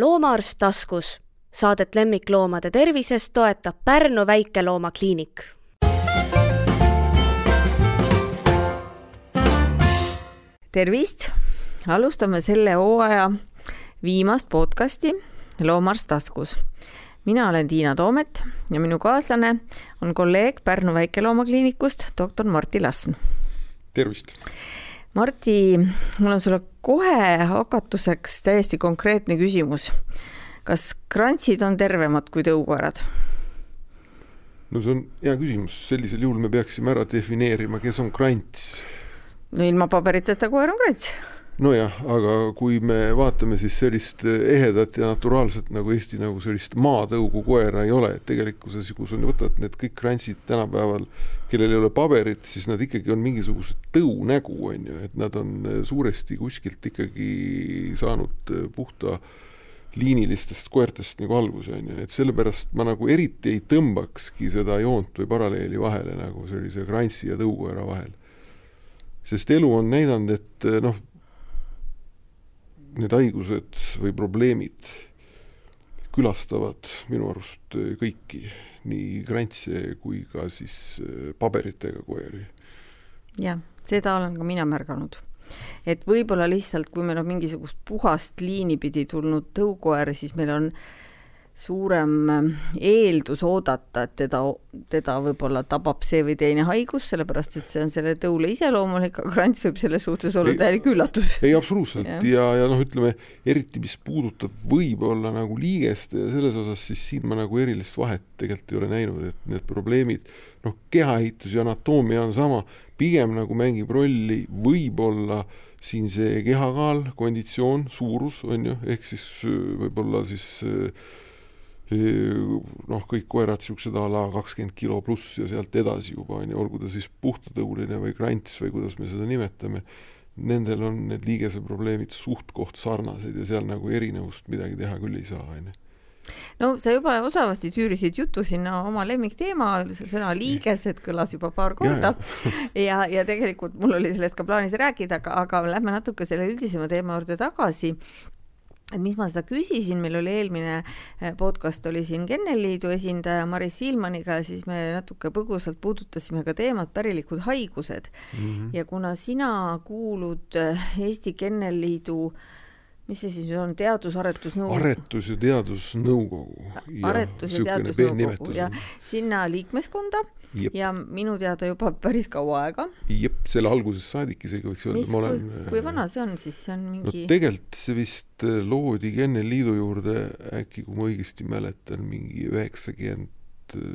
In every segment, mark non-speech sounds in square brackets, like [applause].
loomaarst taskus. Saadet lemmikloomade tervisest toetab Pärnu väikeloomakliinik. tervist, alustame selle hooaja viimast podcasti Loomaarst taskus. mina olen Tiina Toomet ja minu kaaslane on kolleeg Pärnu väikeloomakliinikust, doktor Martti Lassn. tervist Marti, mul on sulle kohe hakatuseks täiesti konkreetne küsimus. kas krantsid on tervemad kui tõukoerad? no see on hea küsimus, sellisel juhul me peaksime ära defineerima, kes on krants. no ilma paberiteta koer on krants. Nojah, aga kui me vaatame siis sellist ehedat ja naturaalset nagu Eesti nagu sellist maatõugu koera ei ole, et tegelikkuses, kui sa võtad need kõik krantsid tänapäeval kellel ei ole paberit, siis nad ikkagi on mingisugused tõunägu, on ju, et nad on äh, suuresti kuskilt ikkagi saanud äh, puhta liinilistest koertest nagu alguse, on ju, et sellepärast ma nagu eriti ei tõmbakski seda joont või paralleeli vahele nagu sellise krantsi ja tõukoera vahel. sest elu on näidanud, et noh, need haigused või probleemid külastavad minu arust kõiki nii krantse kui ka siis äh, paberitega koeri. jah, seda olen ka mina märganud. et võib-olla lihtsalt, kui meil on mingisugust puhast liini pidi tulnud tõukoer, siis meil on äh, suurem ähm, eeldus oodata, et teda, teda võib-olla tabab see või teine haigus, sellepärast et see on selle tõule iseloomulik, aga krants võib selles suhtes olla täielik üllatus. ei, absoluutselt ja, ja, ja noh, ütleme eriti, mis puudutab võib-olla nagu liigest ja selles osas, siis siin ma nagu erilist vahet tegelikult ei ole näinud, et need probleemid, noh, kehaehitus ja anatoomia on sama, pigem nagu mängib rolli võib-olla siin see kehakaal, konditsioon, suurus on ju, ehk siis äh, võib-olla siis äh, noh, kõik koerad niisugused a la kakskümmend kilo pluss ja sealt edasi juba on ju, olgu ta siis puhtatõuline või krants või kuidas me seda nimetame, nendel on need liigeseprobleemid suht-koht sarnased ja seal nagu erinevust midagi teha küll ei saa, on ju. No sa juba osavasti tüürisid jutu sinna oma lemmikteema, sõna liigesed kõlas juba paar korda. ja, ja. ja, tegelikult mul oli sellest ka plaanis rääkida, aga, aga lähme natuke selle üldisema teema juurde tagasi et mis ma seda küsisin, meil oli eelmine eh, podcast oli siin Kennelliidu esindaja Maris Silmaniga ja siis me natuke põgusalt puudutasime ka teemat pärilikud haigused mm. -hmm. ja kuna sina kuulud eh, Eesti Kennelliidu mis see siis on, Teadus-Aretusnõukogu? aretus- ja teadusnõukogu. aretus- ja teadusnõukogu ja sinna liikmeskonda Jep. ja minu teada juba päris kaua aega. jep, selle algusest saadik isegi võiks öelda, ma olen. kui vana see on siis, see on mingi no,? tegelikult see vist äh, loodi Kennel-Liidu juurde äkki, kui ma õigesti mäletan, mingi üheksakümmend äh,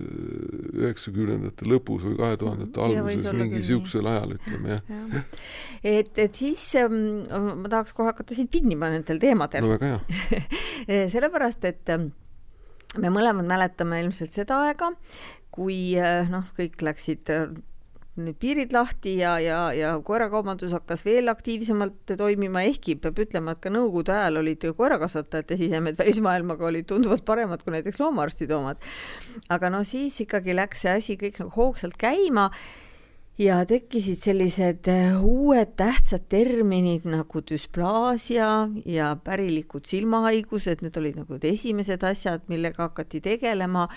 üheksakümnendate lõpus või kahe tuhandete alguses, mingi siuksel ajal, ütleme jah ja.. et, et siis ähm, ma tahaks kohe hakata siit pinnima nendel teemadel. no väga hea [laughs] sellepärast, et ähm, me mõlemad mäletame ilmselt seda aega, kui eh, noh, kõik läksid eh, need piirid lahti ja, ja, ja koerakaubandus hakkas veel aktiivsemalt toimima, ehkki peab ütlema, et ka nõukogude ajal olid koerakasvatajate sisemed [laughs] välismaailmaga olid tunduvalt paremad kui näiteks loomaarstide omad. aga no siis ikkagi läks see asi kõik nagu hoogsalt käima ja tekkisid sellised äh, uued tähtsad terminid nagu düsplaasia ja pärilikud silmahaigused, need olid nagu esimesed asjad, millega hakati tegelema.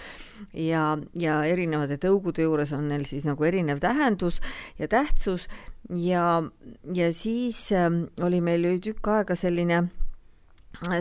Ja, ja erinevate tõugude juures on neil siis nagu erinev tähendus ja tähtsus. Ja, ja siis äh, oli meil ju tükk aega selline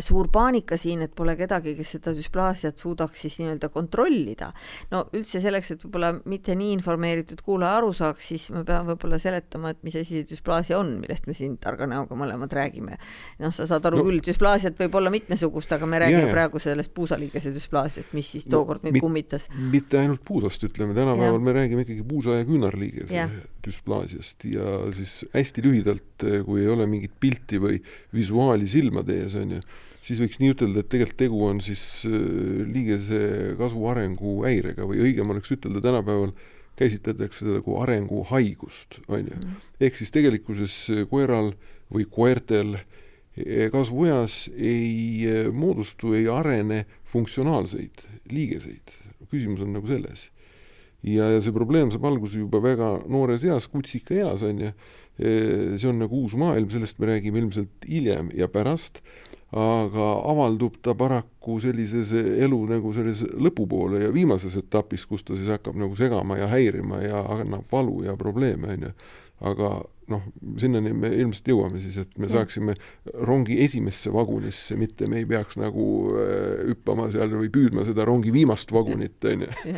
suur paanika siin, et pole kedagi, kes seda düsplaasiat suudaks siis nii-öelda kontrollida. no üldse selleks, et võib-olla mitte nii informeeritud kuulaja aru saaks, siis me peame võib-olla seletama, et mis asi see düsplaasia on, millest me siin targa näoga mõlemad räägime. noh, sa saad aru no, küll, düsplaasiat võib olla mitmesugust, aga me räägime yeah. praegu sellest puusaliigese düsplaasiast, mis siis tookord no, meid mit, kummitas. mitte ainult puusast, ütleme, tänapäeval me räägime ikkagi puusa ja küünarliigese yeah. Düsplaasiast ja siis hästi lühidalt, kui ei ole mingit pilti või visuaali silmade ees, on ju siis võiks nii ütelda, et tegelikult tegu on siis äh, liigese kasvu arengu häirega või õigem oleks ütelda tänapäeval käsitletakse seda kui arenguhaigust, on ju. Mm. ehk siis tegelikkuses koeral või koertel eh, kasvueas ei eh, moodustu, ei arene funktsionaalseid liigeseid. küsimus on nagu selles. Ja, ja see probleem saab alguse juba väga noores eas, kutsikaeas, on ju. Eh, see on nagu uus maailm, sellest me räägime ilmselt hiljem ja pärast aga avaldub ta paraku sellises elu nagu selles lõpupoole ja viimases etapis, kus ta siis hakkab nagu segama ja häirima ja annab valu ja probleeme, on ju. aga noh, sinnani me ilmselt jõuame siis, et me saaksime rongi esimesse vagunisse, mitte me ei peaks nagu äh, hüppama seal või püüdma seda rongi viimast vagunit, [laughs] on ju.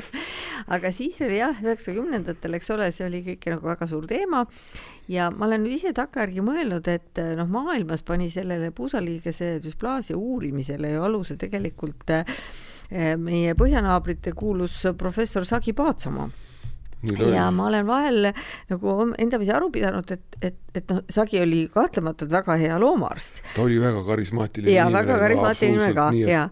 aga siis oli jah, üheksakümnendatel, eks ole, see oli kõik nagu väga suur teema. Ja ma olen ise takkajärgi mõelnud, et noh, maailmas pani sellele puusaliigese düsplaasia uurimisele ju aluse tegelikult äh, meie põhjanaabrite kuulus professor Sagi Paatsamaa ja ma olen vahel nagu endamisi aru pidanud, et, et, et noh, Sagi oli kahtlematult väga hea loomaarst. ta oli väga karismaatiline ja väga karismaatiline inimene ka ja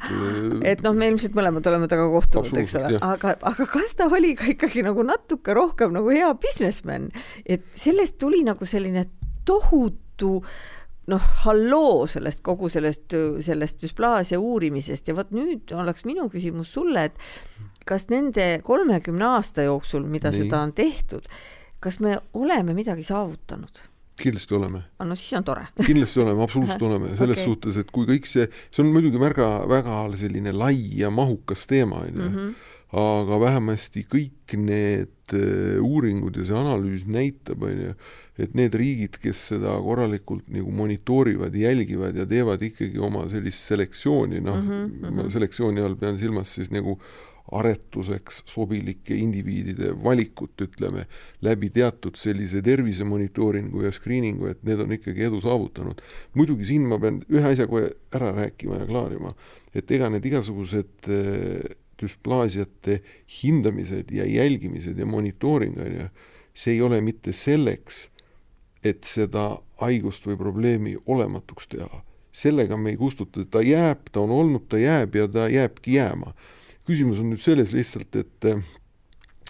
et noh, me ilmselt mõlemad oleme temaga kohtunud, eks ole, aga, aga kas ta oli ka ikkagi nagu natuke rohkem nagu hea businessman, et sellest tuli nagu selline tohutu noh, halloo sellest kogu sellest, sellest düsplaasia uurimisest. Ja vot nüüd oleks minu küsimus sulle, et kas nende kolmekümne aasta jooksul, mida Nii. seda on tehtud, kas me oleme midagi saavutanud? kindlasti oleme. no siis on tore kindlasti oleme, absoluutselt oleme, selles okay. suhtes, et kui kõik see, see on muidugi väga, väga selline lai ja mahukas teema, on ju, mhm. aga vähemasti kõik need äh, uuringud ja see analüüs näitab, on ju, et need riigid, kes seda korralikult nagu monitoorivad, jälgivad ja teevad ikkagi oma sellist selektsiooni, noh mm -hmm, mm -hmm. selektsiooni all pean silmas siis nagu aretuseks sobilike indiviidide valikut, ütleme, läbi teatud sellise tervisemonitooringu ja screening'u, et need on ikkagi edu saavutanud. muidugi siin ma pean ühe asja kohe ära rääkima ja klaarima, et ega need igasugused äh, düsplaasiate hindamised ja jälgimised ja monitooring, on ju, see ei ole mitte selleks, et seda haigust või probleemi olematuks teha. sellega me ei kustuta, ta jääb, ta on olnud, ta jääb ja ta jääbki jääma küsimus on nüüd selles lihtsalt, et eh,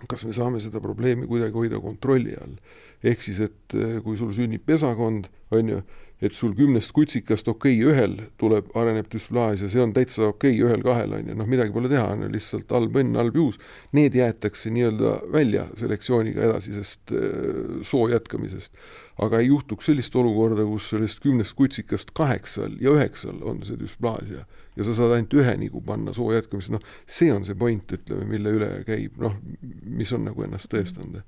kas me saame seda probleemi kuidagi hoida kontrolli all. ehk siis, et eh, kui sul sünnib pesakond, on ju, et sul kümnest kutsikast okei okay,, ühel tuleb, areneb düsplaasia, see on täitsa okei okay,, ühel-kahel on ju, noh, midagi pole teha, on ju, lihtsalt halb õnn, halb juhus. Need jäetakse nii-öelda välja selektsiooniga edasisest äh, soo jätkamisest. aga ei juhtuks sellist olukorda, kus sellest kümnest kutsikast kaheksal ja üheksal on see düsplaasia ja sa saad ainult ühe nigu panna soo jätkamiseks, noh, see on see point, ütleme, mille üle käib, noh, mis on nagu ennast tõestanud.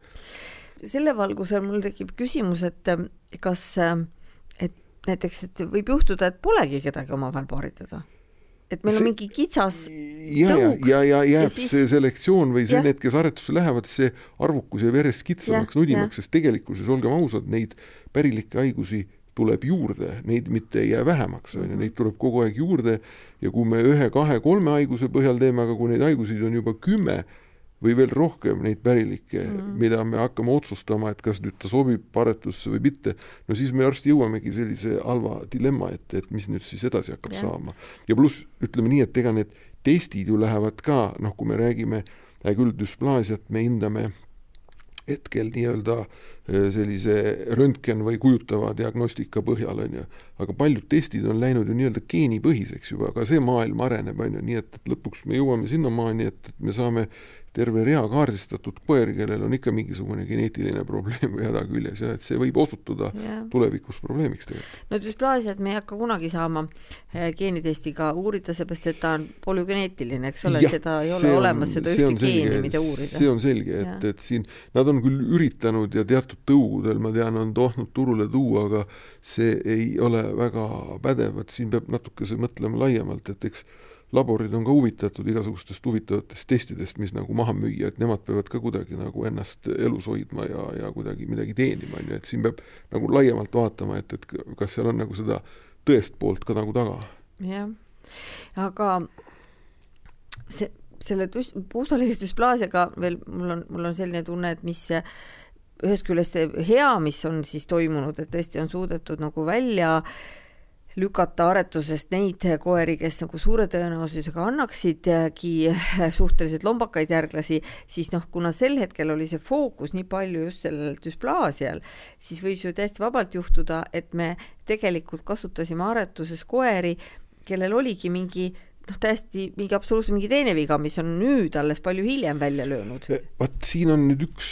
selle valgusel mul tekib küsimus, et kas et näiteks, et võib juhtuda, et polegi kedagi omavahel paaritada et meil see, on mingi kitsas ja, tõug. ja, ja jääb ja siis... see selektsioon või see, need, kes aretusse lähevad, see arvukus jääb järjest kitsamaks, nudimaks, sest tegelikkuses, olgem ausad, neid pärilikke haigusi tuleb juurde, neid mitte ei jää vähemaks, on ju, neid tuleb kogu aeg juurde ja kui me ühe-kahe-kolme haiguse põhjal teeme, aga kui neid haiguseid on juba kümme, või veel rohkem neid pärilikke mm, -hmm. mida me hakkame otsustama, et kas nüüd ta sobib aretusse või mitte, no siis me varsti jõuamegi sellise halva dilemma ette, et mis nüüd siis edasi hakkab yeah. saama. ja pluss ütleme nii, et ega need testid ju lähevad ka, noh, kui me räägime hea küll, düsplaasiat me hindame hetkel nii-öelda äh, sellise röntgen või kujutava diagnostika põhjal, on ju. aga paljud testid on läinud ju nii-öelda geenipõhiseks juba, aga see maailm areneb, on ju, nii et, et lõpuks me jõuame sinnamaani, et, et me saame terve rea kaardistatud koeri, kellel on ikka mingisugune geneetiline probleem või häda küljes ja et see võib osutuda yeah. tulevikus probleemiks tegelikult. no düsplaasiat me ei hakka kunagi saama eh, geenitestiga uurida, seepärast et ta on polügeneetiline, eks ole, seda ei ole on, olemas, seda ühte geeni, mida uurida. see on selge, et, et siin nad on küll üritanud ja teatud tõugudel, ma tean, on tahtnud turule tuua, aga see ei ole väga pädev, et siin peab natukese mõtlema laiemalt, et eks laborid on ka huvitatud igasugustest huvitavatest testidest, mis nagu maha müüa, et nemad peavad ka kuidagi nagu ennast elus hoidma ja, ja kuidagi midagi teenima, on ju, et siin peab nagu laiemalt vaatama, et, et kas seal on nagu seda tõest poolt ka nagu taga. jah, aga see, selle puusaliigestüsplaasiaga veel mul on, mul on selline tunne, et mis ühest küljest hea, mis on siis toimunud, et tõesti on suudetud nagu välja äh, lükata aretusest neid koeri, kes nagu suure tõenäosusega annaksidki suhteliselt lombakaid järglasi, siis noh, kuna sel hetkel oli see fookus nii palju just sellel düsplaasial, siis võis ju täiesti vabalt juhtuda, et me tegelikult kasutasime aretuses koeri, kellel oligi mingi noh, täiesti mingi absoluutselt mingi teine viga, mis on nüüd alles palju hiljem välja löönud. vaat siin on nüüd üks,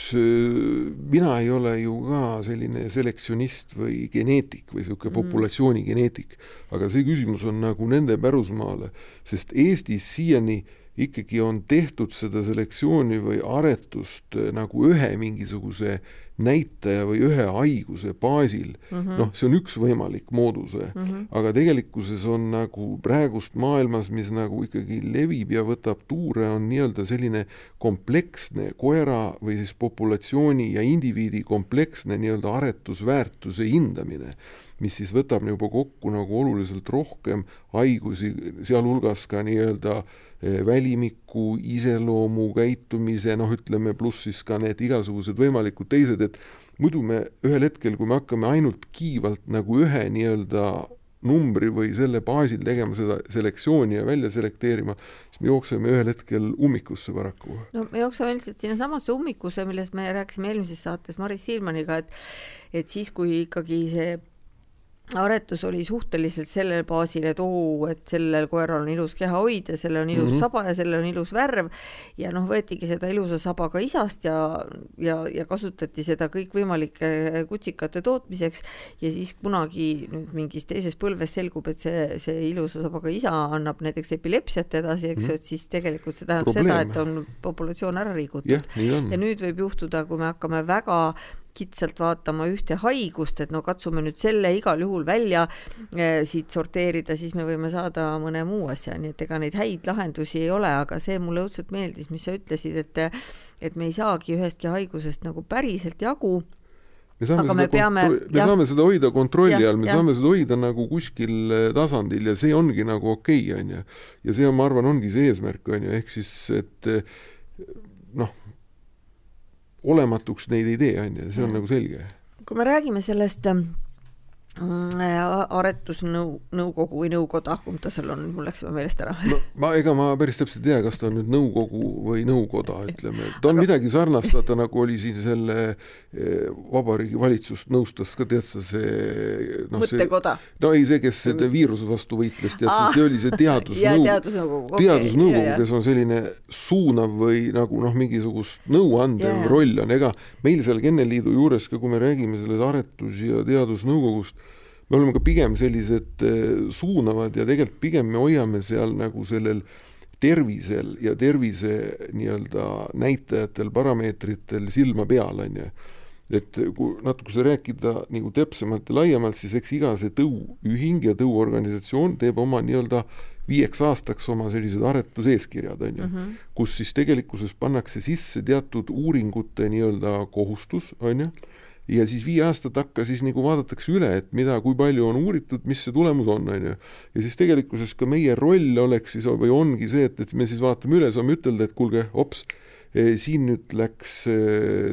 mina ei ole ju ka selline selektsionist või geneetik või niisugune mm. populatsioonigeneetik, aga see küsimus on nagu nende pärusmaale, sest Eestis siiani ikkagi on tehtud seda selektsiooni või aretust nagu ühe mingisuguse näitaja või ühe haiguse baasil mm -hmm., noh, see on üks võimalik moodus mm, -hmm. aga tegelikkuses on nagu praegust maailmas, mis nagu ikkagi levib ja võtab tuure, on nii-öelda selline kompleksne koera või siis populatsiooni ja indiviidi kompleksne nii-öelda aretusväärtuse hindamine mis siis võtab juba kokku nagu oluliselt rohkem haigusi, sealhulgas ka nii-öelda eh, välimiku, iseloomu, käitumise, noh, ütleme, pluss siis ka need igasugused võimalikud teised, et muidu me ühel hetkel, kui me hakkame ainult kiivalt nagu ühe nii-öelda numbri või selle baasil tegema seda selektsiooni ja välja selekteerima, siis me jookseme ühel hetkel ummikusse paraku. no me jookseme üldiselt sinnasamasse ummikusse, millest me rääkisime eelmises saates Maris Siirmaniga, et et siis, kui ikkagi see aretus oli suhteliselt sellel baasil, et oo, et sellel koeral on ilus kehahoid ja sellel on ilus mm -hmm. saba ja sellel on ilus värv ja noh, võetigi seda ilusa sabaga isast ja, ja, ja kasutati seda kõikvõimalike kutsikate tootmiseks ja siis kunagi nüüd mingis teises põlves selgub, et see, see ilusa sabaga isa annab näiteks epilepsiat edasi, eks ju mm -hmm., et siis tegelikult see tähendab Probleem. seda, et on populatsioon ära rikutud yeah,. ja nüüd võib juhtuda, kui me hakkame väga kitsalt vaatama ühte haigust, et no katsume nüüd selle igal juhul välja eh, siit sorteerida, siis me võime saada mõne muu asja, nii et ega neid häid lahendusi ei ole, aga see mulle õudselt meeldis, mis sa ütlesid, et et me ei saagi ühestki haigusest nagu päriselt jagu me saame, aga me, peame, me ja, saame seda hoida kontrolli all, me ja. saame seda hoida nagu kuskil eh, tasandil ja see ongi nagu okei okay,, on ju. ja see on, ma arvan, ongi see eesmärk, on ju, ehk siis, et eh, noh, olematuks neid ei tee, on ju, see on nagu selge. kui me räägime sellest ähm, Äh, aretusnõu, nõukogu või nõukoda, kumb ta seal on, mul läks juba meelest ära. No ma, ega ma päris täpselt ei tea, kas ta on nüüd nõukogu või nõukoda, ütleme, ta on Aga... midagi sarnast, vaata nagu oli siin selle eh, Vabariigi Valitsust nõustas ka, tead sa see no, mõttekoda? no ei, see, kes selle viiruse vastu võitles, tead sa, see oli see [laughs] teadusnõukogu teadusnõukogu, teadusnõukogu okay., kes on selline suunav või nagu noh, mingisugust nõuandev roll on, ega meil seal Kenneliidu juures ka, kui me räägime sellest aretus- ja teadusnõukogust, me oleme ka pigem sellised eh, suunavad ja tegelikult pigem me hoiame seal nagu sellel tervisel ja tervise nii-öelda näitajatel, parameetritel silma peal, on ju. et kui natuke seda rääkida nagu täpsemalt ja laiemalt, siis eks iga see tõuühing ja tõuorganisatsioon teeb oma nii-öelda viieks aastaks oma sellised aretuseeskirjad, on ju, mhm. kus siis tegelikkuses pannakse sisse teatud uuringute nii-öelda kohustus, on ju ja siis viie aasta takka siis nagu vaadatakse üle, et mida, kui palju on uuritud, mis see tulemus on, on ju. ja siis tegelikkuses ka meie roll oleks siis või ongi see, et, et me siis vaatame üle, saame ütelda, et kuulge, hops, e, siin nüüd läks, e,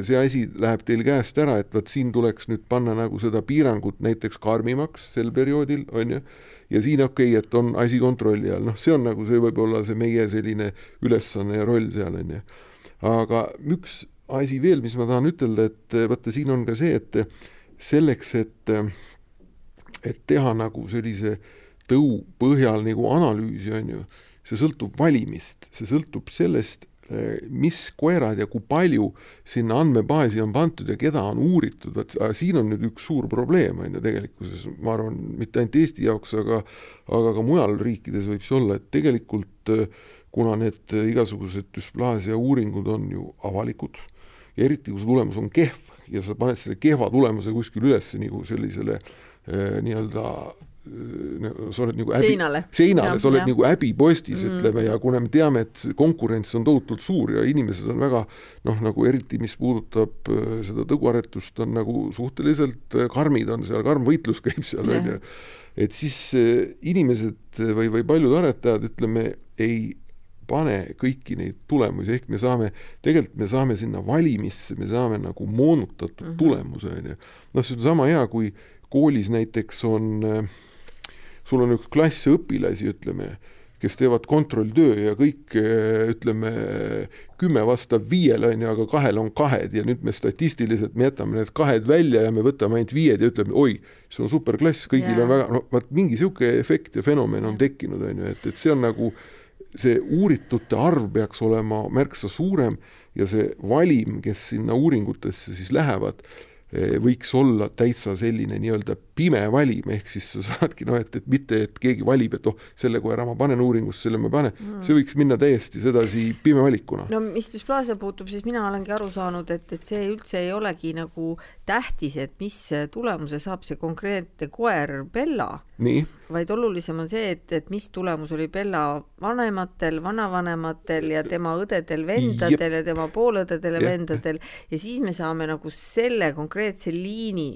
see asi läheb teil käest ära, et vot siin tuleks nüüd panna nagu seda piirangut näiteks karmimaks sel perioodil, on ju, ja siin okei okay,, et on asi kontrolli all, noh, see on nagu see võib-olla see meie selline ülesanne ja roll seal, on ju. aga üks asi veel, mis ma tahan ütelda, et vaata, siin on ka see, et selleks, et, et teha nagu sellise tõu põhjal nagu analüüsi, on ju, see sõltub valimist, see sõltub sellest, mis koerad ja kui palju sinna andmebaasi on pandud ja keda on uuritud, vot siin on nüüd üks suur probleem, on ju, tegelikkuses ma arvan, mitte ainult Eesti jaoks, aga aga ka mujal riikides võib see olla, et tegelikult kuna need igasugused düsplaasia uuringud on ju avalikud ja eriti, kui su tulemus on kehv ja sa paned selle kehva tulemuse kuskil üles nagu sellisele äh, nii-öelda äh, sa oled nagu häbi, seinale, seinale, sa oled ja. nagu häbipostis mm., ütleme, ja kuna me teame, et konkurents on tohutult suur ja inimesed on väga noh, nagu eriti, mis puudutab äh, seda tõguaretust, on nagu suhteliselt karmid, on seal karm võitlus käib seal, on ju, et siis inimesed või, või paljud aretajad, ütleme, ei pane kõiki neid tulemusi, ehk me saame, tegelikult me saame sinna valimisse, me saame nagu moonutatud mm -hmm. tulemuse, on ju. noh, see on sama hea, kui koolis näiteks on, sul on üks klass õpilasi, ütleme, kes teevad kontrolltöö ja kõik ütleme, kümme vastab viiele, on ju, aga kahel on kahed ja nüüd me statistiliselt, me jätame need kahed välja ja me võtame ainult viied ja ütleme, oi, see on superklass, kõigil yeah. on väga, no vaat mingi niisugune efekt ja fenomen on tekkinud, on ju, et, et see on nagu see uuritute arv peaks olema märksa suurem ja see valim, kes sinna uuringutesse siis lähevad, võiks olla täitsa selline nii-öelda pime valim, ehk siis sa saadki noh, et, et mitte, et keegi valib, et oh, selle koera ma panen uuringusse, selle ma ei pane mm., see võiks minna täiesti sedasi pime valikuna. no mis dysplaasia puutub, siis mina olengi aru saanud, et, et see üldse ei olegi nagu tähtis, et mis tulemuse saab see konkreetne koer Bella. vaid olulisem on see, et, et mis tulemus oli Bella vanematel, vanavanematel ja tema õdedel-vendadel ja tema poolõdedel ja vendadel ja siis me saame nagu selle konkreetse liini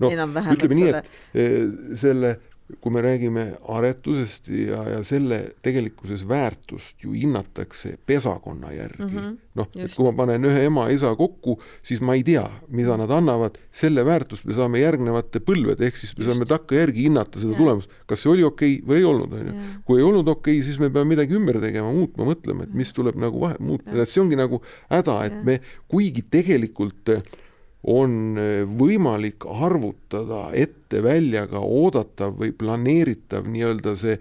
no ütleme nii, et eh, selle kui me räägime aretusest ja, ja selle tegelikkuses väärtust ju hinnatakse pesakonna järgi mm -hmm,. noh, et kui ma panen ühe ema-isa kokku, siis ma ei tea, mida nad annavad, selle väärtust me saame järgnevate põlvede, ehk siis me just. saame takkajärgi hinnata seda ja. tulemust, kas see oli okei okay või ei olnud, on ju. kui ei olnud okei okay,, siis me peame midagi ümber tegema, muutma, mõtlema, et mis tuleb nagu vahe, muutma, et see ongi nagu häda, et ja. me, kuigi tegelikult on eh, võimalik arvutada ette välja ka oodatav või planeeritav nii-öelda see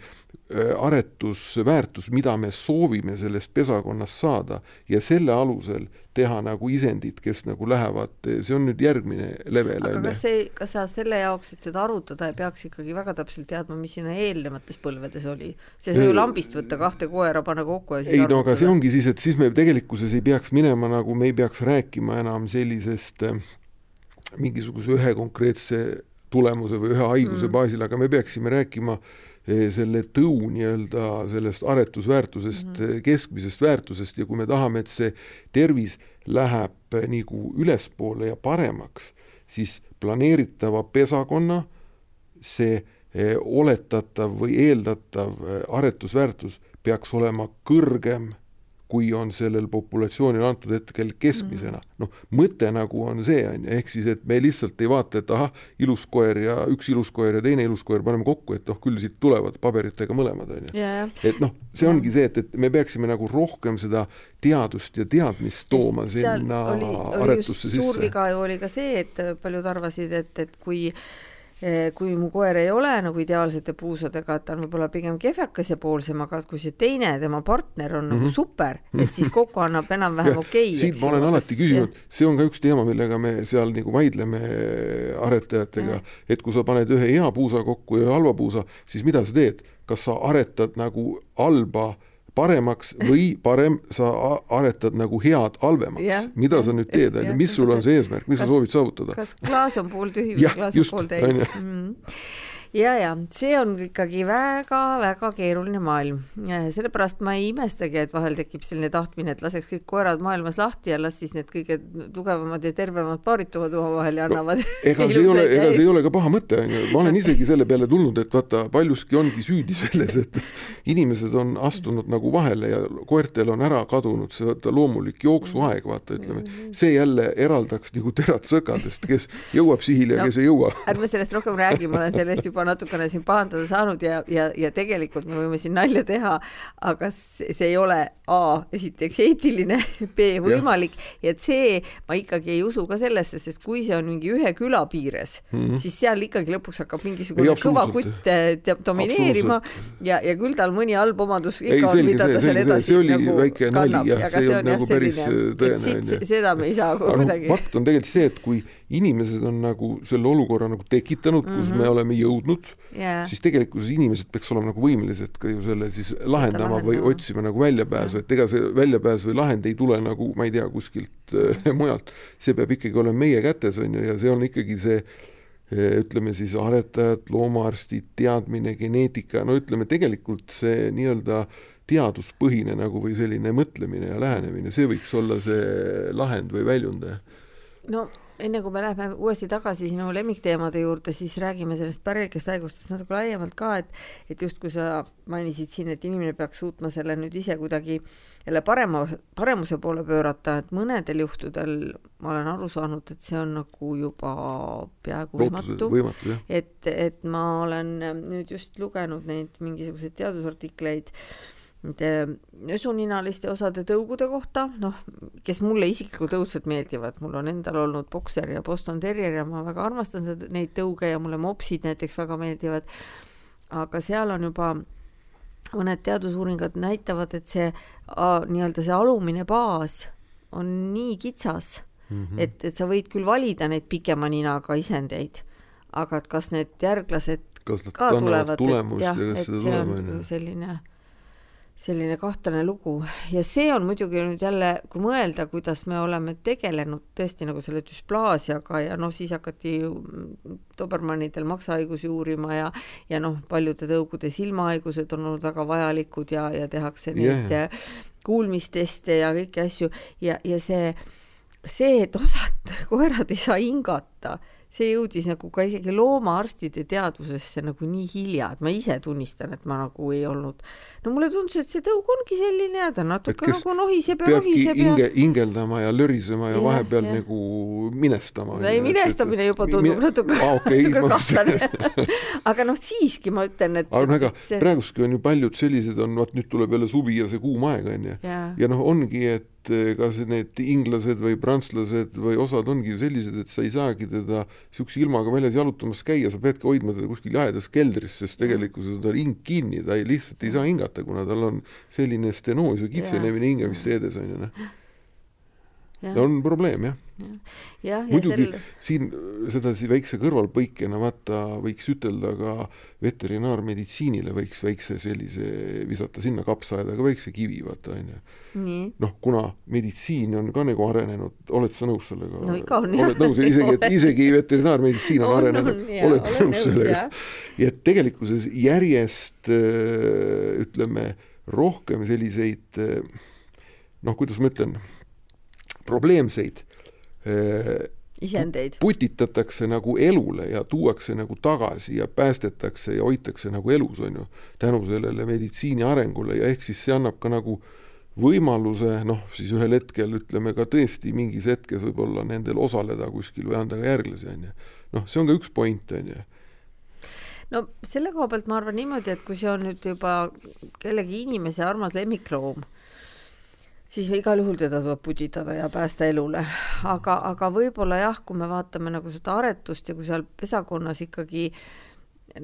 aretusväärtus, mida me soovime sellest pesakonnast saada ja selle alusel teha nagu isendid, kes nagu lähevad, see on nüüd järgmine level. aga kas see, kas sa selle jaoks, et seda arutada, ei peaks ikkagi väga täpselt teadma, mis sinna eelnevates põlvedes oli? see sai ju lambist võtta kahte koera, panna kokku ja siis ei arutada. no aga see ongi siis, et siis me tegelikkuses ei peaks minema nagu, me ei peaks rääkima enam sellisest mingisuguse ühe konkreetse tulemuse või ühe haiguse mm. baasil, aga me peaksime rääkima eh, selle tõu nii-öelda sellest aretusväärtusest mm, -hmm. keskmisest väärtusest ja kui me tahame, et see tervis läheb eh, nagu ülespoole ja paremaks, siis planeeritava pesakonna see oletatav või eeldatav aretusväärtus peaks olema kõrgem kui on sellel populatsioonil antud hetkel keskmisena. Mhm. noh, mõte nagu on see, on ju, ehk siis, et me lihtsalt ei vaata, et ahah, ilus koer ja üks ilus koer ja teine ilus koer paneme kokku, et noh, küll siit tulevad paberitega mõlemad, on ju. et noh, see ongi see, et, et me peaksime nagu rohkem seda teadust ja teadmist tooma sinna oli, oli aretusse sisse. suur viga ju oli ka see, et paljud arvasid, et, et kui kui mu koer ei ole nagu ideaalsete puusadega, et ta on võib-olla pigem kehvekas ja poolsem, aga kui see teine, tema partner on mm -hmm. nagu mhm. super, et siis kokku annab enam-vähem okei okay,. siit ma olen alati küsinud, see on ka üks teema, millega me seal nagu vaidleme aretajatega, et kui sa paned ühe hea puusa kokku ja halva puusa, siis mida sa teed, kas sa aretad nagu halba äh, paremaks või parem sa aretad nagu head halvemaks. mida sa nüüd teed, on ju, mis sul on see eesmärk, mis kas, sa soovid saavutada? kas klaas on pooltühi või klaas on pooltäis? Ja, ja see on ikkagi väga-väga keeruline maailm. sellepärast ma ei imestagi, et vahel tekib selline tahtmine, et laseks kõik koerad maailmas lahti ja las siis need kõige tugevamad ja tervemad paarituvad omavahel ja annavad no, ega see ei ole, ega see ei ole ka paha mõte, on ju, ma olen isegi selle peale tulnud, et vaata, paljuski ongi süüdi selles, et inimesed on astunud nagu vahele ja koertel on ära kadunud see vaata loomulik jooksuaeg, vaata, ütleme, see jälle eraldaks nagu terad sõkadest, kes jõuab sihile no, ja kes ei jõua. ärme sellest rohkem räägi, ma olen sellest juba juba natukene siin pahandada saanud ja, ja, ja tegelikult me võime siin nalja teha, aga see, see ei ole A, esiteks eetiline, B, võimalik ja, ja C, ma ikkagi ei usu ka sellesse, sest kui see on mingi ühe küla piires mm, -hmm. siis seal ikkagi lõpuks hakkab mingisugune kõva kutt äh, domineerima ja, ja küll tal mõni halb omadus ikka ei, on, mida ta seal edasi see oli nagu väike nali jah, see ei olnud nagu päris tõene. seda me ei saa kuidagi. fakt on tegelikult see, et kui inimesed on nagu selle olukorra nagu tekitanud, kus mm -hmm. me oleme jõudnud yeah., siis tegelikkuses inimesed peaks olema nagu võimelised ka ju selle siis lahendama või otsima nagu väljapääsu, et ega see väljapääs või lahend ei tule nagu ma ei tea, kuskilt äh, [laughs] mujalt. see peab ikkagi olema meie kätes, on ju, ja see on ikkagi see äh, ütleme siis aretajad, loomaarstid, teadmine, geneetika, no ütleme tegelikult see nii-öelda teaduspõhine nagu või selline mõtlemine ja lähenemine, see võiks olla see lahend või väljund. no enne kui me läheme uuesti tagasi sinu lemmikteemade juurde, siis räägime sellest pärilikest haigustest natuke laiemalt ka, et et justkui sa mainisid siin, et inimene peaks suutma selle nüüd ise kuidagi jälle parema, paremuse poole pöörata, et mõnedel juhtudel ma olen aru saanud, et see on nagu juba peaaegu võimatu, võimatu. et, et ma olen nüüd just lugenud neid mingisuguseid teadusartikleid nende ösuninaliste osade tõugude kohta, noh, kes mulle isiklikult õudselt meeldivad, mul on endal olnud bokser ja Boston Terrier ja ma väga armastan seda, neid tõuge ja mulle mopsid näiteks väga meeldivad. aga seal on juba mõned teadusuuringud näitavad, et see nii-öelda see alumine baas on nii kitsas mm, -hmm. et, et sa võid küll valida neid pikema ninaga isendeid, aga et kas need järglased kas nad ka tulevad, et jah, et see on selline selline kahtlane lugu ja see on muidugi nüüd jälle, kui mõelda, kuidas me oleme tegelenud tõesti nagu selle düsplaasiaga ja noh, siis hakati Dobermannidel maksahaigusi uurima ja ja noh, paljude tõugude silmahaigused on olnud väga vajalikud ja, ja tehakse neid yeah. kuulmisteste ja kõiki asju ja, ja see, see, et osad koerad ei saa hingata see jõudis nagu ka isegi loomaarstide teadvusesse nagu nii hilja, et ma ise tunnistan, et ma nagu ei olnud, no mulle tundus, et see tõug ongi selline ja ta natuke nagu nohiseb ja nohiseb ja hinge, hingeldama ja lörisema ja, ja vahepeal ja. nagu minestama. ei, minestamine juba tundub mine... natuke ah,, okay, natuke kahtlane [laughs] aga noh, siiski ma ütlen, et aga noh, ega see... praeguski on ju paljud sellised on, vaat nüüd tuleb jälle suvi ja see kuum aeg on ju, ja, ja noh, ongi, et kas need inglased või prantslased või osad ongi ju sellised, et sa ei saagi teda niisuguse ilmaga väljas jalutamas käia, sa peadki hoidma teda kuskil jahedas keldris, sest tegelikkuses on tal hing kinni, ta ei, lihtsalt ei saa hingata, kuna tal on selline stenoos või kitsenemine hingamisteedes on ju noh. On probleem jah jah, muidugi sel... siin sedasi väikse kõrvalpõikena vaata võiks ütelda ka veterinaarmeditsiinile võiks väikse sellise visata sinna kapsaaeda ka väikse kivi vaata onju. noh, kuna meditsiin on ka nagu arenenud, oled sa nõus sellega? no ikka on jah. oled nõus, isegi, et [laughs] isegi veterinaarmeditsiin on, on arenenud, oled nõus sellega? ja et tegelikkuses järjest ütleme rohkem selliseid noh, kuidas ma ütlen, probleemseid Äh, isendeid. putitatakse nagu elule ja tuuakse nagu tagasi ja päästetakse ja hoitakse nagu elus, on ju, tänu sellele meditsiini arengule ja ehk siis see annab ka nagu võimaluse noh, siis ühel hetkel ütleme ka tõesti mingis hetkes võib-olla nendel osaleda kuskil või anda ka järglasi, on ju. noh, see on ka üks point, on ju no selle koha pealt ma arvan niimoodi, et kui see on nüüd juba kellegi inimese armas lemmikloom, siis igal juhul teda tuleb putitada ja päästa elule. aga, aga võib-olla jah, kui me vaatame nagu seda aretust ja kui seal pesakonnas ikkagi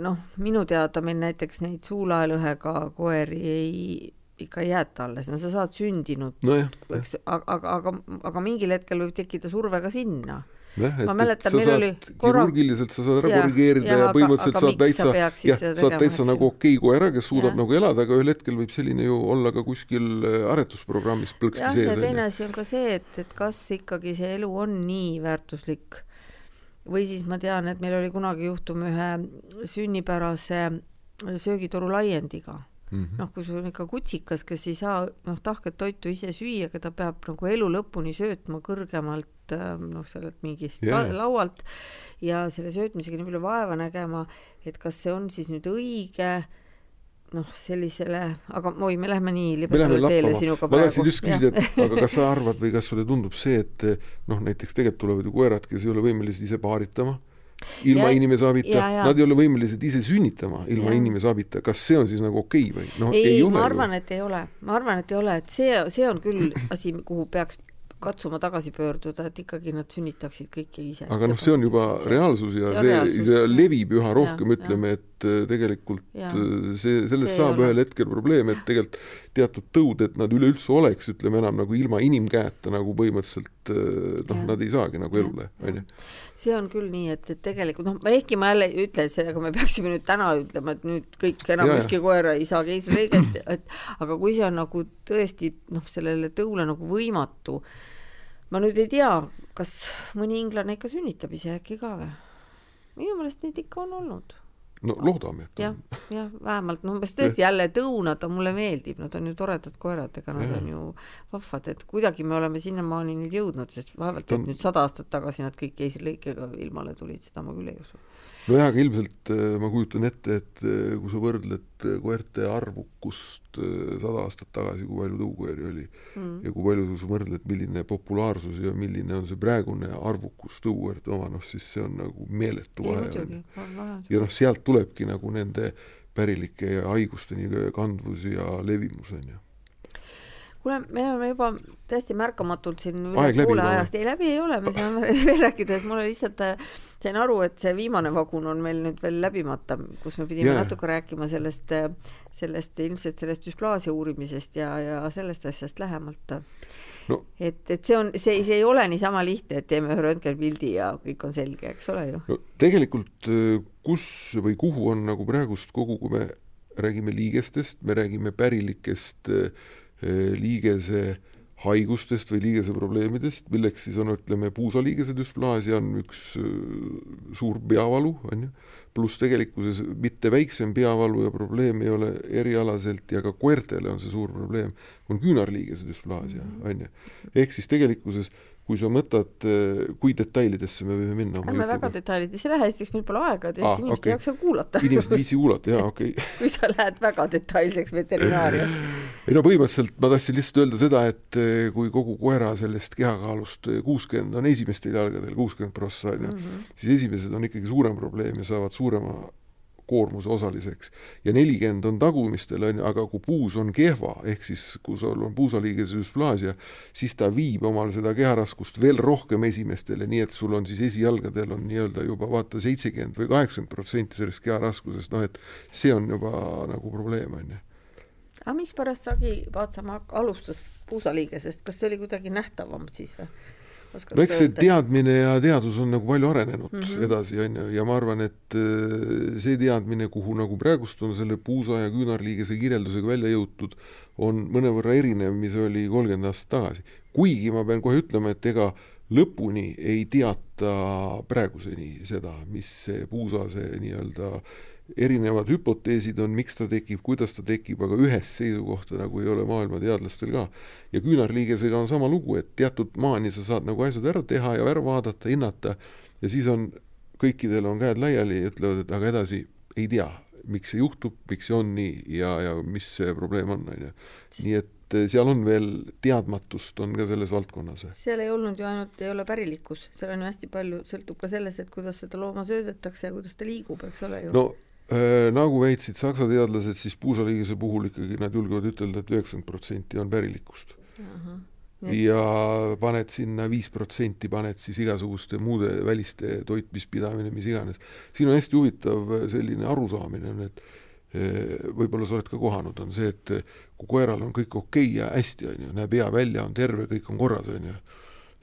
noh, minu teada meil näiteks neid suulaelõhega koeri ei, ikka ei jäeta alles, no sa saad sündinud no, eks, aga, aga, aga, aga mingil hetkel võib tekkida surve ka sinna jah, et, et sa saad korra... kirurgiliselt sa saad ära korrigeerida ja, ja põhimõtteliselt saad täitsa, jah, saad täitsa nagu okei okay koera, kes suudab ja. nagu elada, aga ühel hetkel võib selline ju olla ka kuskil äh, aretusprogrammis plõksti sees. ja teine asi on ka see, et, et kas ikkagi see elu on nii väärtuslik või siis ma tean, et meil oli kunagi juhtum ühe sünnipärase söögitoru laiendiga Mm -hmm. noh, kui sul on ikka kutsikas, kes ei saa noh, tahket toitu ise süüa, keda peab nagu elu lõpuni söötma kõrgemalt ähm, noh, sellelt mingist yeah. laualt ja selle söötmisega nii palju vaeva nägema, et kas see on siis nüüd õige noh, sellisele, aga oi, me läheme nii libedale teele sinuga praegu. ma tahtsin just küsida, et aga kas sa arvad või kas sulle tundub see, et noh, näiteks tegelikult tulevad ju koerad, kes ei ole võimelised ise paaritama ilma ja, inimese abita, nad ei ole võimelised ise sünnitama ilma ja. inimese abita, kas see on siis nagu okei okay või? noh, ei, ei, ma arvan, et ei ole, ma arvan, et ei ole, et see, see on küll asi, kuhu peaks katsuma tagasi pöörduda, et ikkagi nad sünnitaksid kõike ise. aga noh, see on juba reaalsus ja see, see, see levib üha rohkem, ütleme, et äh, tegelikult ja. Äh, see, sellest see saab ühel hetkel probleem, et tegelikult teatud tõud, et nad üleüldse oleks, ütleme enam nagu ilma inimkäeta nagu põhimõtteliselt äh, noh, nad ei saagi nagu elule, on ju. see on küll nii, et, et tegelikult noh, ehkki ma jälle ei ütle, et sellega me peaksime nüüd täna ütlema, et nüüd kõik enam ükski koer ei saa keisrilõiget, et aga kui see on nagu tõesti noh, sellele tõule nagu võimatu ma nüüd ei tea, kas mõni inglane ikka sünnitab ise äkki ka või? minu meelest neid ikka on olnud. No loodame, et jah, jah, vähemalt. Noh, umbes tõesti jälle tõunata mulle meeldib, nad on ju toredad koerad, ega nad ja. on ju vahvad, et kuidagi me oleme sinnamaani nüüd jõudnud, sest vaevalt, et nüüd sada aastat tagasi nad kõik eeslõikega ilmale tulid, seda ma küll ei usu nojah, aga ilmselt äh, ma kujutan ette, et äh, kui sa võrdled äh, koerte arvukust sada aastat tagasi, kui palju tõukoeri oli mm. ja kui palju sa võrdled, milline populaarsus ja milline on see praegune arvukus tõukoerte oma, noh siis see on nagu meeletu vahe. ja noh, sealt tulebki nagu nende pärilike haiguste nii kandvus ja levimus on ju kuule, me oleme juba täiesti märkamatult siin üle poole ajast, ei läbi ei ole, me saame [laughs] veel rääkida, sest mul lihtsalt sain aru, et see viimane vagun on meil nüüd veel läbimata, kus me pidime yeah. natuke rääkima sellest, sellest ilmselt sellest düsplaasia uurimisest ja, ja sellest asjast lähemalt no.. et, et see on, see, see ei ole niisama lihtne, et teeme ühe röntgenpildi ja kõik on selge, eks ole ju no,. tegelikult kus või kuhu on nagu praegust kogu, kui me räägime liigestest, me räägime pärilikest äh, liigese haigustest või liigese probleemidest, milleks siis on, ütleme, puusaliigese düsplaasia on üks suur peavalu, on ju, pluss tegelikkuses mitte väiksem peavalu ja probleem ei ole erialaselt ja ka koertele on see suur probleem, on küünarliigese düsplaasia, on ju. ehk siis tegelikkuses kui sa mõtled, eh, kui detailidesse me võime minna? ärme väga detailidesse lähe, esiteks meil pole aega, et ah, inimesed okay. ei jaksa kuulata. inimesed ei viitsi kuulata, jaa, okei okay. [laughs] kui sa lähed väga detailseks veterinaarias. ei no põhimõtteliselt ma tahtsin lihtsalt öelda seda, et eh, kui kogu koera sellest kehakaalust eh, kuuskümmend on esimestel jalgadel, kuuskümmend prossa on ju, mhm. siis esimesed on ikkagi suurem probleem ja saavad suurema koormuse osaliseks. ja nelikümmend on tagumistel, on ju, aga kui puus on kehva, ehk siis kui sul on puusaliigese düsplaasia, siis ta viib omal seda keharaskust veel rohkem esimestele, nii et sul on siis esijalgadel on nii-öelda juba vaata seitsekümmend või kaheksakümmend protsenti sellest keharaskusest, noh et see on juba nagu probleem, on ju aga mikspärast Sagi Paatsamaa alustas puusaliigesest, kas see oli kuidagi nähtavam siis või? No eks see teadmine ja teadus on nagu palju arenenud mm -hmm. edasi, on ju, ja ma arvan, et äh, see teadmine, kuhu nagu praegust on selle puusa ja küünarliigese kirjeldusega välja jõutud, on mõnevõrra erinev, mis oli kolmkümmend aastat tagasi. kuigi ma pean kohe ütlema, et ega lõpuni ei teata praeguseni seda, mis see puusa, see nii-öelda äh, erinevad hüpoteesid on, miks ta tekib, kuidas ta tekib, aga ühest seisukohta nagu ei ole maailma teadlastel ka. ja küünarliigesega on sama lugu, et teatud maani sa saad nagu asjad ära teha ja ära vaadata, hinnata ja siis on, kõikidel on käed laiali ja ütlevad, et aga edasi ei tea, miks see juhtub, miks see on nii ja, ja mis see probleem on, on ju. nii et eh, seal on veel teadmatust, on ka selles valdkonnas. seal ei olnud ju ainult, ei ole pärilikkus, seal on ju hästi palju, sõltub ka sellest, et kuidas seda looma söödetakse ja kuidas ta liigub, eks ole ju. no nagu väitsid saksa teadlased, siis puusaliigese puhul ikkagi nad julgevad ütelda et, et üheksakümmend protsenti on pärilikkust. ja paned sinna viis protsenti, paned siis igasuguste muude väliste toitmispidamine, mis iganes. siin on hästi huvitav selline arusaamine on, et võib-olla sa oled ka kohanud, on see, et kui koeral on kõik okei okay ja hästi, on ju, näeb hea välja, on terve, kõik on korras, on ju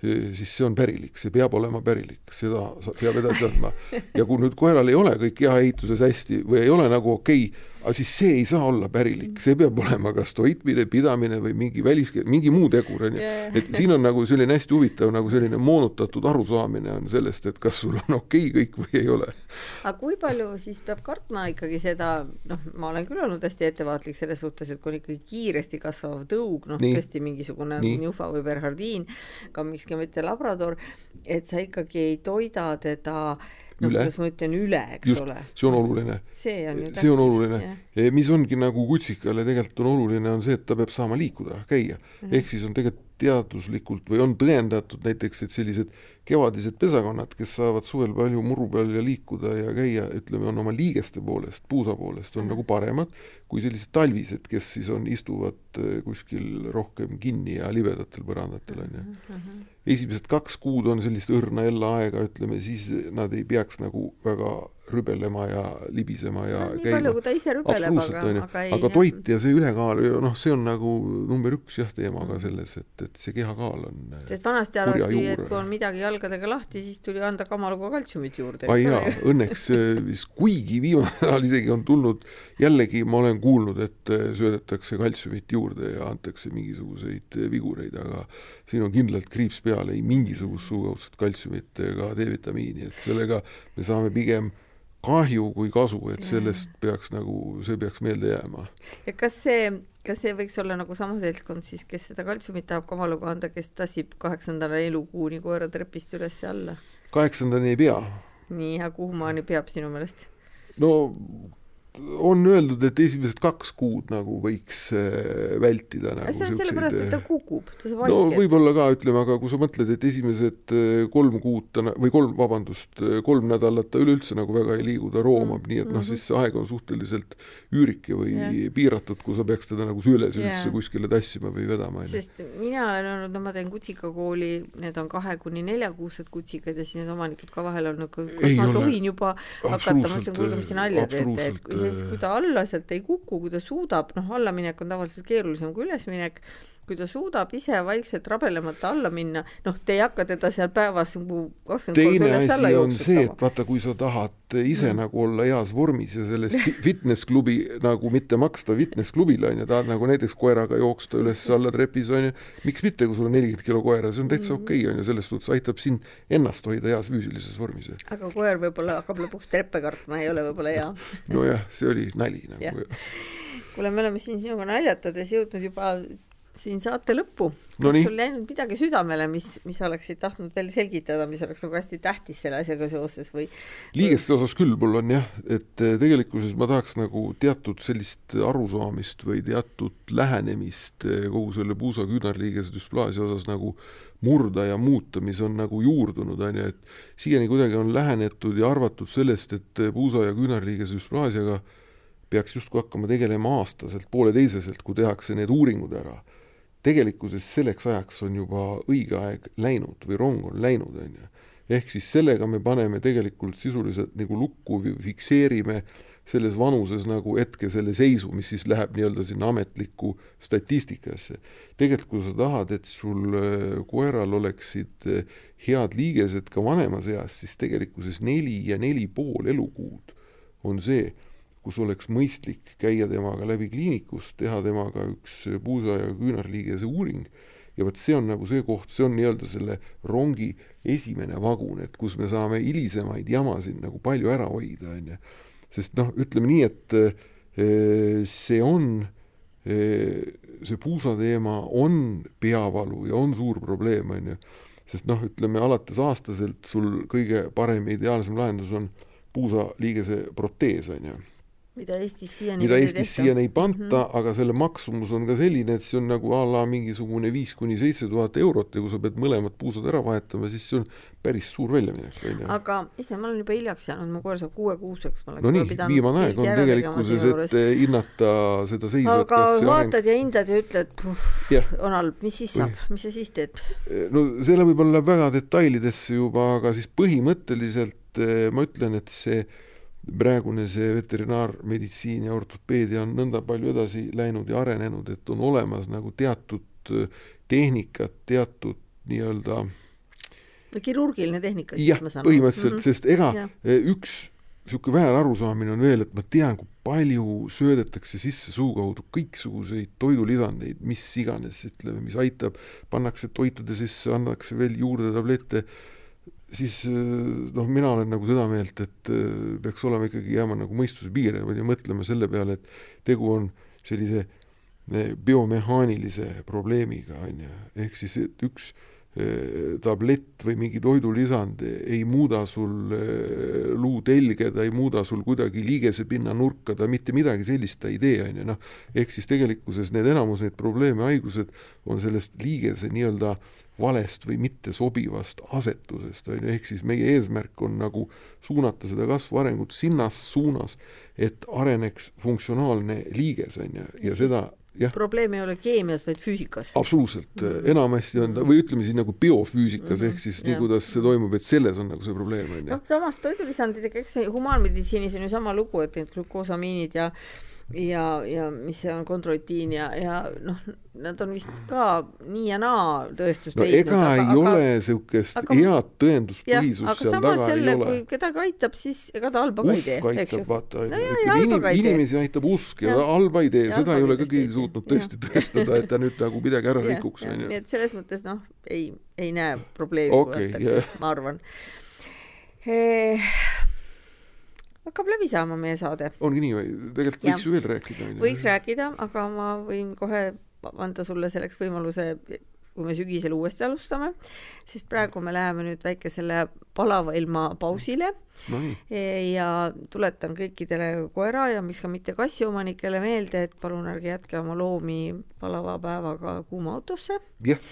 siis see on pärilik, see peab olema pärilik, seda peab edasi andma. ja kui nüüd koeral ei ole kõik kehaehituses hästi või ei ole nagu okei okay,, aga siis see ei saa olla pärilik, see peab olema kas toitmine, pidamine või mingi välis, mingi muu tegur onju. et siin on nagu selline hästi huvitav nagu selline moonutatud arusaamine on sellest, et kas sul on okei okay kõik või ei ole. aga kui palju siis peab kartma ikkagi seda, noh, ma olen küll olnud hästi ettevaatlik selles suhtes, et kui on ikkagi kiiresti kasvav tõug, noh tõesti mingisugune Newfa või Bernhardiin, ka miski mitte labrador, et sa ikkagi ei toida teda noh, kuidas ma ütlen, üle, eks Just, ole. see on oluline. see on ju tähtis. see on oluline. mis ongi nagu kutsikale tegelikult on oluline, on see, et ta peab saama liikuda, käia mm. -hmm. ehk siis on tegelikult teaduslikult või on tõendatud näiteks, et sellised kevadised pesakonnad, kes saavad suvel palju muru peal ja liikuda ja käia, ütleme, on oma liigeste poolest, puusa poolest, on -hmm. nagu paremad kui sellised talvised, kes siis on, istuvad eh, kuskil rohkem kinni ja libedatel põrandatel, on ju. Mhm, esimesed kaks kuud on sellist õrna ellaaega, ütleme, siis nad ei peaks nagu väga rübelema ja libisema ja no, nii käima. palju, kui ta ise rübeleb, aga, aga ei. aga toit ja see ülekaal, noh, see on nagu number üks jah, teema ka selles, et, et see kehakaal on sest vanasti arvati, et kui on midagi jalgadega lahti, siis tuli anda kamaluga kaltsiumit juurde. ai jaa, õnneks vist, kuigi viimasel ajal isegi on tulnud, jällegi ma olen kuulnud, et söödetakse kaltsiumit juurde ja antakse mingisuguseid vigureid, aga siin on kindlalt kriips peal, ei mingisugust suukaudset kaltsiumit ega D-vitamiini, et sellega me saame pigem kahju kui kasu, et sellest peaks nagu, see peaks meelde jääma. ja kas see, kas see võiks olla nagu sama seltskond siis, kes seda kaltsiumit tahab kamaluga anda, kes tassib kaheksandale elukuuni koera trepist üles ja alla? kaheksandani ei pea. nii, aga kuhumaani peab sinu meelest? no on öeldud, et esimesed kaks kuud nagu võiks äh, vältida nagu see on sellepärast, et ta äh, kukub, ta saab haiget. no võib-olla ka, ütleme, aga kui sa mõtled, et esimesed äh, kolm kuud ta või kolm, vabandust, kolm nädalat ta üleüldse nagu väga ei liigu, ta roomab mm, -hmm. nii et noh, mhm. siis see aeg on suhteliselt üürike või yeah. piiratud, kui sa peaks teda nagu süles üldse yeah. kuskile tassima või vedama. sest mina olen olnud, no ma teen kutsikakooli, need on kahe kuni neljakuused kutsikad ja siis need omanikud ka vahel on kas ei ma ole. tohin juba hakata, ma ütlesin, kuulge, mis te nalja teete, et siis kui ta alla sealt ei kuku, kui ta suudab, noh, allaminek on tavaliselt keerulisem kui ülesminek, kui ta suudab ise vaikselt rabelemata alla minna, noh, te ei hakka teda seal päevas nagu kakskümmend korda üles alla jooksutama. see, et vaata, kui sa tahad ise mm. nagu olla heas vormis ja sellest fitness klubi nagu mitte maksta fitness klubile onju, tahad nagu näiteks koeraga jooksta üles-alla trepis onju, miks mitte, kui sul on nelikümmend kilo koera, see on täitsa mm. okei okay, onju, selles suhtes aitab sind ennast hoida heas füüsilises vormis. aga koer võib-olla hakkab lõpuks treppe kartma, ei ole võib-olla hea nojah, see oli nali nagu. kuule, me oleme siin sinuga naljatades jõudnud juba siin saate lõppu. kas no sul jäinud midagi südamele, mis, mis oleksid tahtnud veel selgitada, mis oleks nagu hästi tähtis selle asjaga seoses või? liigeste osas küll mul on jah, et eh, tegelikkuses ma tahaks nagu teatud sellist arusaamist või teatud lähenemist eh, kogu selle puusa küünarliigese düsplaasia osas nagu murda ja muuta, mis on nagu juurdunud, on ju, et siiani kuidagi on lähenetud ja arvatud sellest, et eh, puusa ja küünarliigese düsplaasiaga peaks justkui hakkama tegelema aastaselt, pooleteiseselt, kui tehakse need uuringud ära tegelikkuses selleks ajaks on juba õige aeg läinud või rong on läinud, on ju. ehk siis sellega me paneme tegelikult sisuliselt nagu lukku või fikseerime selles vanuses nagu hetke selle seisu, mis siis läheb nii-öelda sinna ametlikku statistikasse. tegelikult kui sa tahad, et sul äh, koeral oleksid äh, head liigesed ka vanemas eas, siis tegelikkuses neli ja neli pool elukuud on see, kus oleks mõistlik käia temaga läbi kliinikus, teha temaga üks puusa ja küünarliigese uuring ja vot see on nagu see koht, see on nii-öelda selle rongi esimene vagun, et kus me saame hilisemaid jamasid nagu palju ära hoida, on ju. sest noh, ütleme nii, et eh, see on, eh, see puusa teema on peavalu ja on suur probleem, on ju. sest noh, ütleme alates aastaselt sul kõige parem ja ideaalsem lahendus on puusaliigese protees, on ju mida Eestis siiani mida Eestis siiani ei panta mm, -hmm. aga selle maksumus on ka selline, et see on nagu a la mingisugune viis kuni seitse tuhat eurot ja kui sa pead mõlemad puusad ära vahetama, siis see on päris suur väljaminek, aga ise, ma olen juba hiljaks jäänud, mu koer saab kuuekuuseks. no nii, viimane aeg on tegelikkuses, et hinnata seda seisu. aga vaatad areng... ja hindad ja ütled, on halb, mis siis saab, mis sa siis teed? no selle võib-olla läheb väga detailidesse juba, aga siis põhimõtteliselt eh, ma ütlen, et see praegune see veterinaarmeditsiin ja ortopeedia on nõnda palju edasi läinud ja arenenud, et on olemas nagu teatud äh, tehnikad, teatud nii-öelda no kirurgiline tehnika siis ma saan põhimõtteliselt mm, -hmm. sest ega ja. Äh, üks niisugune väär arusaamine on veel, et ma tean, kui palju söödetakse sisse suu kaudu kõiksuguseid toidulisandeid, mis iganes, ütleme, mis aitab, pannakse toitude sisse, annakse veel juurde tablette siis äh, noh, mina olen nagu seda meelt, et äh, peaks olema ikkagi jääma nagu mõistuse piire ja mõtlema selle peale, et tegu on sellise äh, biomehaanilise probleemiga, on ju, ehk siis et üks Äh, tablett või mingi toidulisand ei muuda sul äh, luutelge, ta ei muuda sul kuidagi liigesepinna nurka, ta mitte midagi sellist ta ei tee, on ju, noh, ehk siis tegelikkuses need enamus neid probleeme, haigused on sellest liigese nii-öelda valest või mitte sobivast asetusest, on ju, ehk siis meie eesmärk on nagu suunata seda kasvu arengut sinnas suunas, et areneks funktsionaalne liiges, on ju, ja seda probleem ei ole keemias, vaid füüsikas. absoluutselt mm, -hmm. enamasti on ta, või ütleme siis nagu biofüüsikas mm -hmm. ehk siis nii, kuidas see toimub, et selles on nagu see probleem, on ju. noh, samas toidulisanditega, eks humaanmeditsiinis on ju sama lugu, et need glükoosamiinid ja ja, ja mis see on, kondroitiin ja, ja noh, nad on vist ka nii ja naa tõestust no, leidnud. ega aga, ei ole niisugust head tõenduspõhisust seal taga selle, ei ole. kui kedagi aitab, siis ega ta halba ka ei tee. usk aitab, vaata no,, inim, inimesi aitab usk ja, ja halba ei tee, seda ei ole ka keegi suutnud tõesti tõestada, et ta nüüd nagu midagi ära rikuks, onju. nii et selles mõttes noh, ei, ei näe probleemi okay,, ma arvan eh, hakkab läbi saama meie saade. ongi nii või? tegelikult võiks ju veel rääkida. võiks rääkida, aga ma võin kohe anda sulle selleks võimaluse kui me sügisel uuesti alustame, sest praegu me läheme nüüd väikesele palava ilma pausile no. ja tuletan kõikidele koera ja miks ka mitte kassiomanikele meelde, et palun ärge jätke oma loomi palava päevaga kuuma autosse yeah.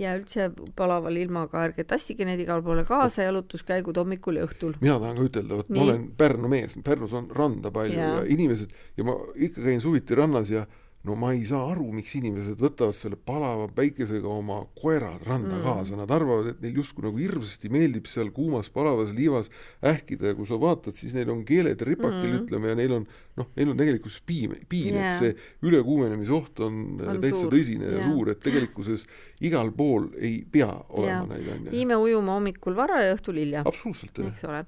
ja üldse palaval ilmaga ärge tassige neid igale poole kaasa, jalutuskäigud hommikul ja õhtul. mina tahan ka ütelda, vot ma olen Pärnu mees, Pärnus on randa palju ja, ja inimesed ja ma ikka käin suviti rannas ja no ma ei saa aru, miks inimesed võtavad selle palava päikesega oma koerad randa mm. kaasa, nad arvavad, et neil justkui nagu hirmsasti meeldib seal kuumas palavas liivas ähkida ja kui sa vaatad, siis neil on keeled ripakil mm., ütleme, ja neil on noh, neil on tegelikkuses piim, piin yeah., et see ülekuumenemise oht on, on täitsa suur. tõsine yeah. ja suur, et tegelikkuses igal pool ei pea olema neid onju. viime ujuma hommikul vara ja õhtul hilja. absoluutselt, eks ole.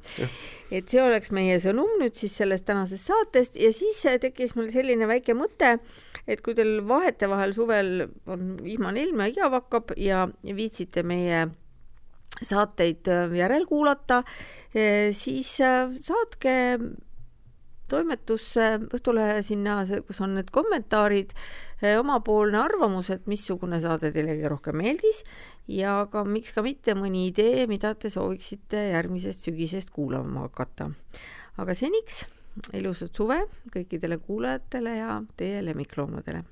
et see oleks meie sõnum nüüd siis sellest tänasest saatest ja siis tekkis mul selline väike mõte, et kui teil vahetevahel suvel on vihmane ilm ja igav hakkab ja viitsite meie saateid äh, järelkuulata, äh, siis äh, saatke toimetusse Õhtulehe sinna, kus on need kommentaarid, omapoolne arvamus, et missugune saade teile kõige rohkem meeldis ja ka miks ka mitte mõni idee, mida te sooviksite järgmisest sügisest kuulama hakata. aga seniks ilusat suve kõikidele kuulajatele ja teie lemmikloomadele.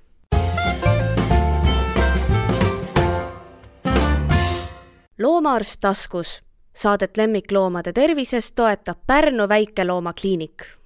loomaarst taskus. Saadet lemmikloomade tervisest toetab Pärnu väikeloomakliinik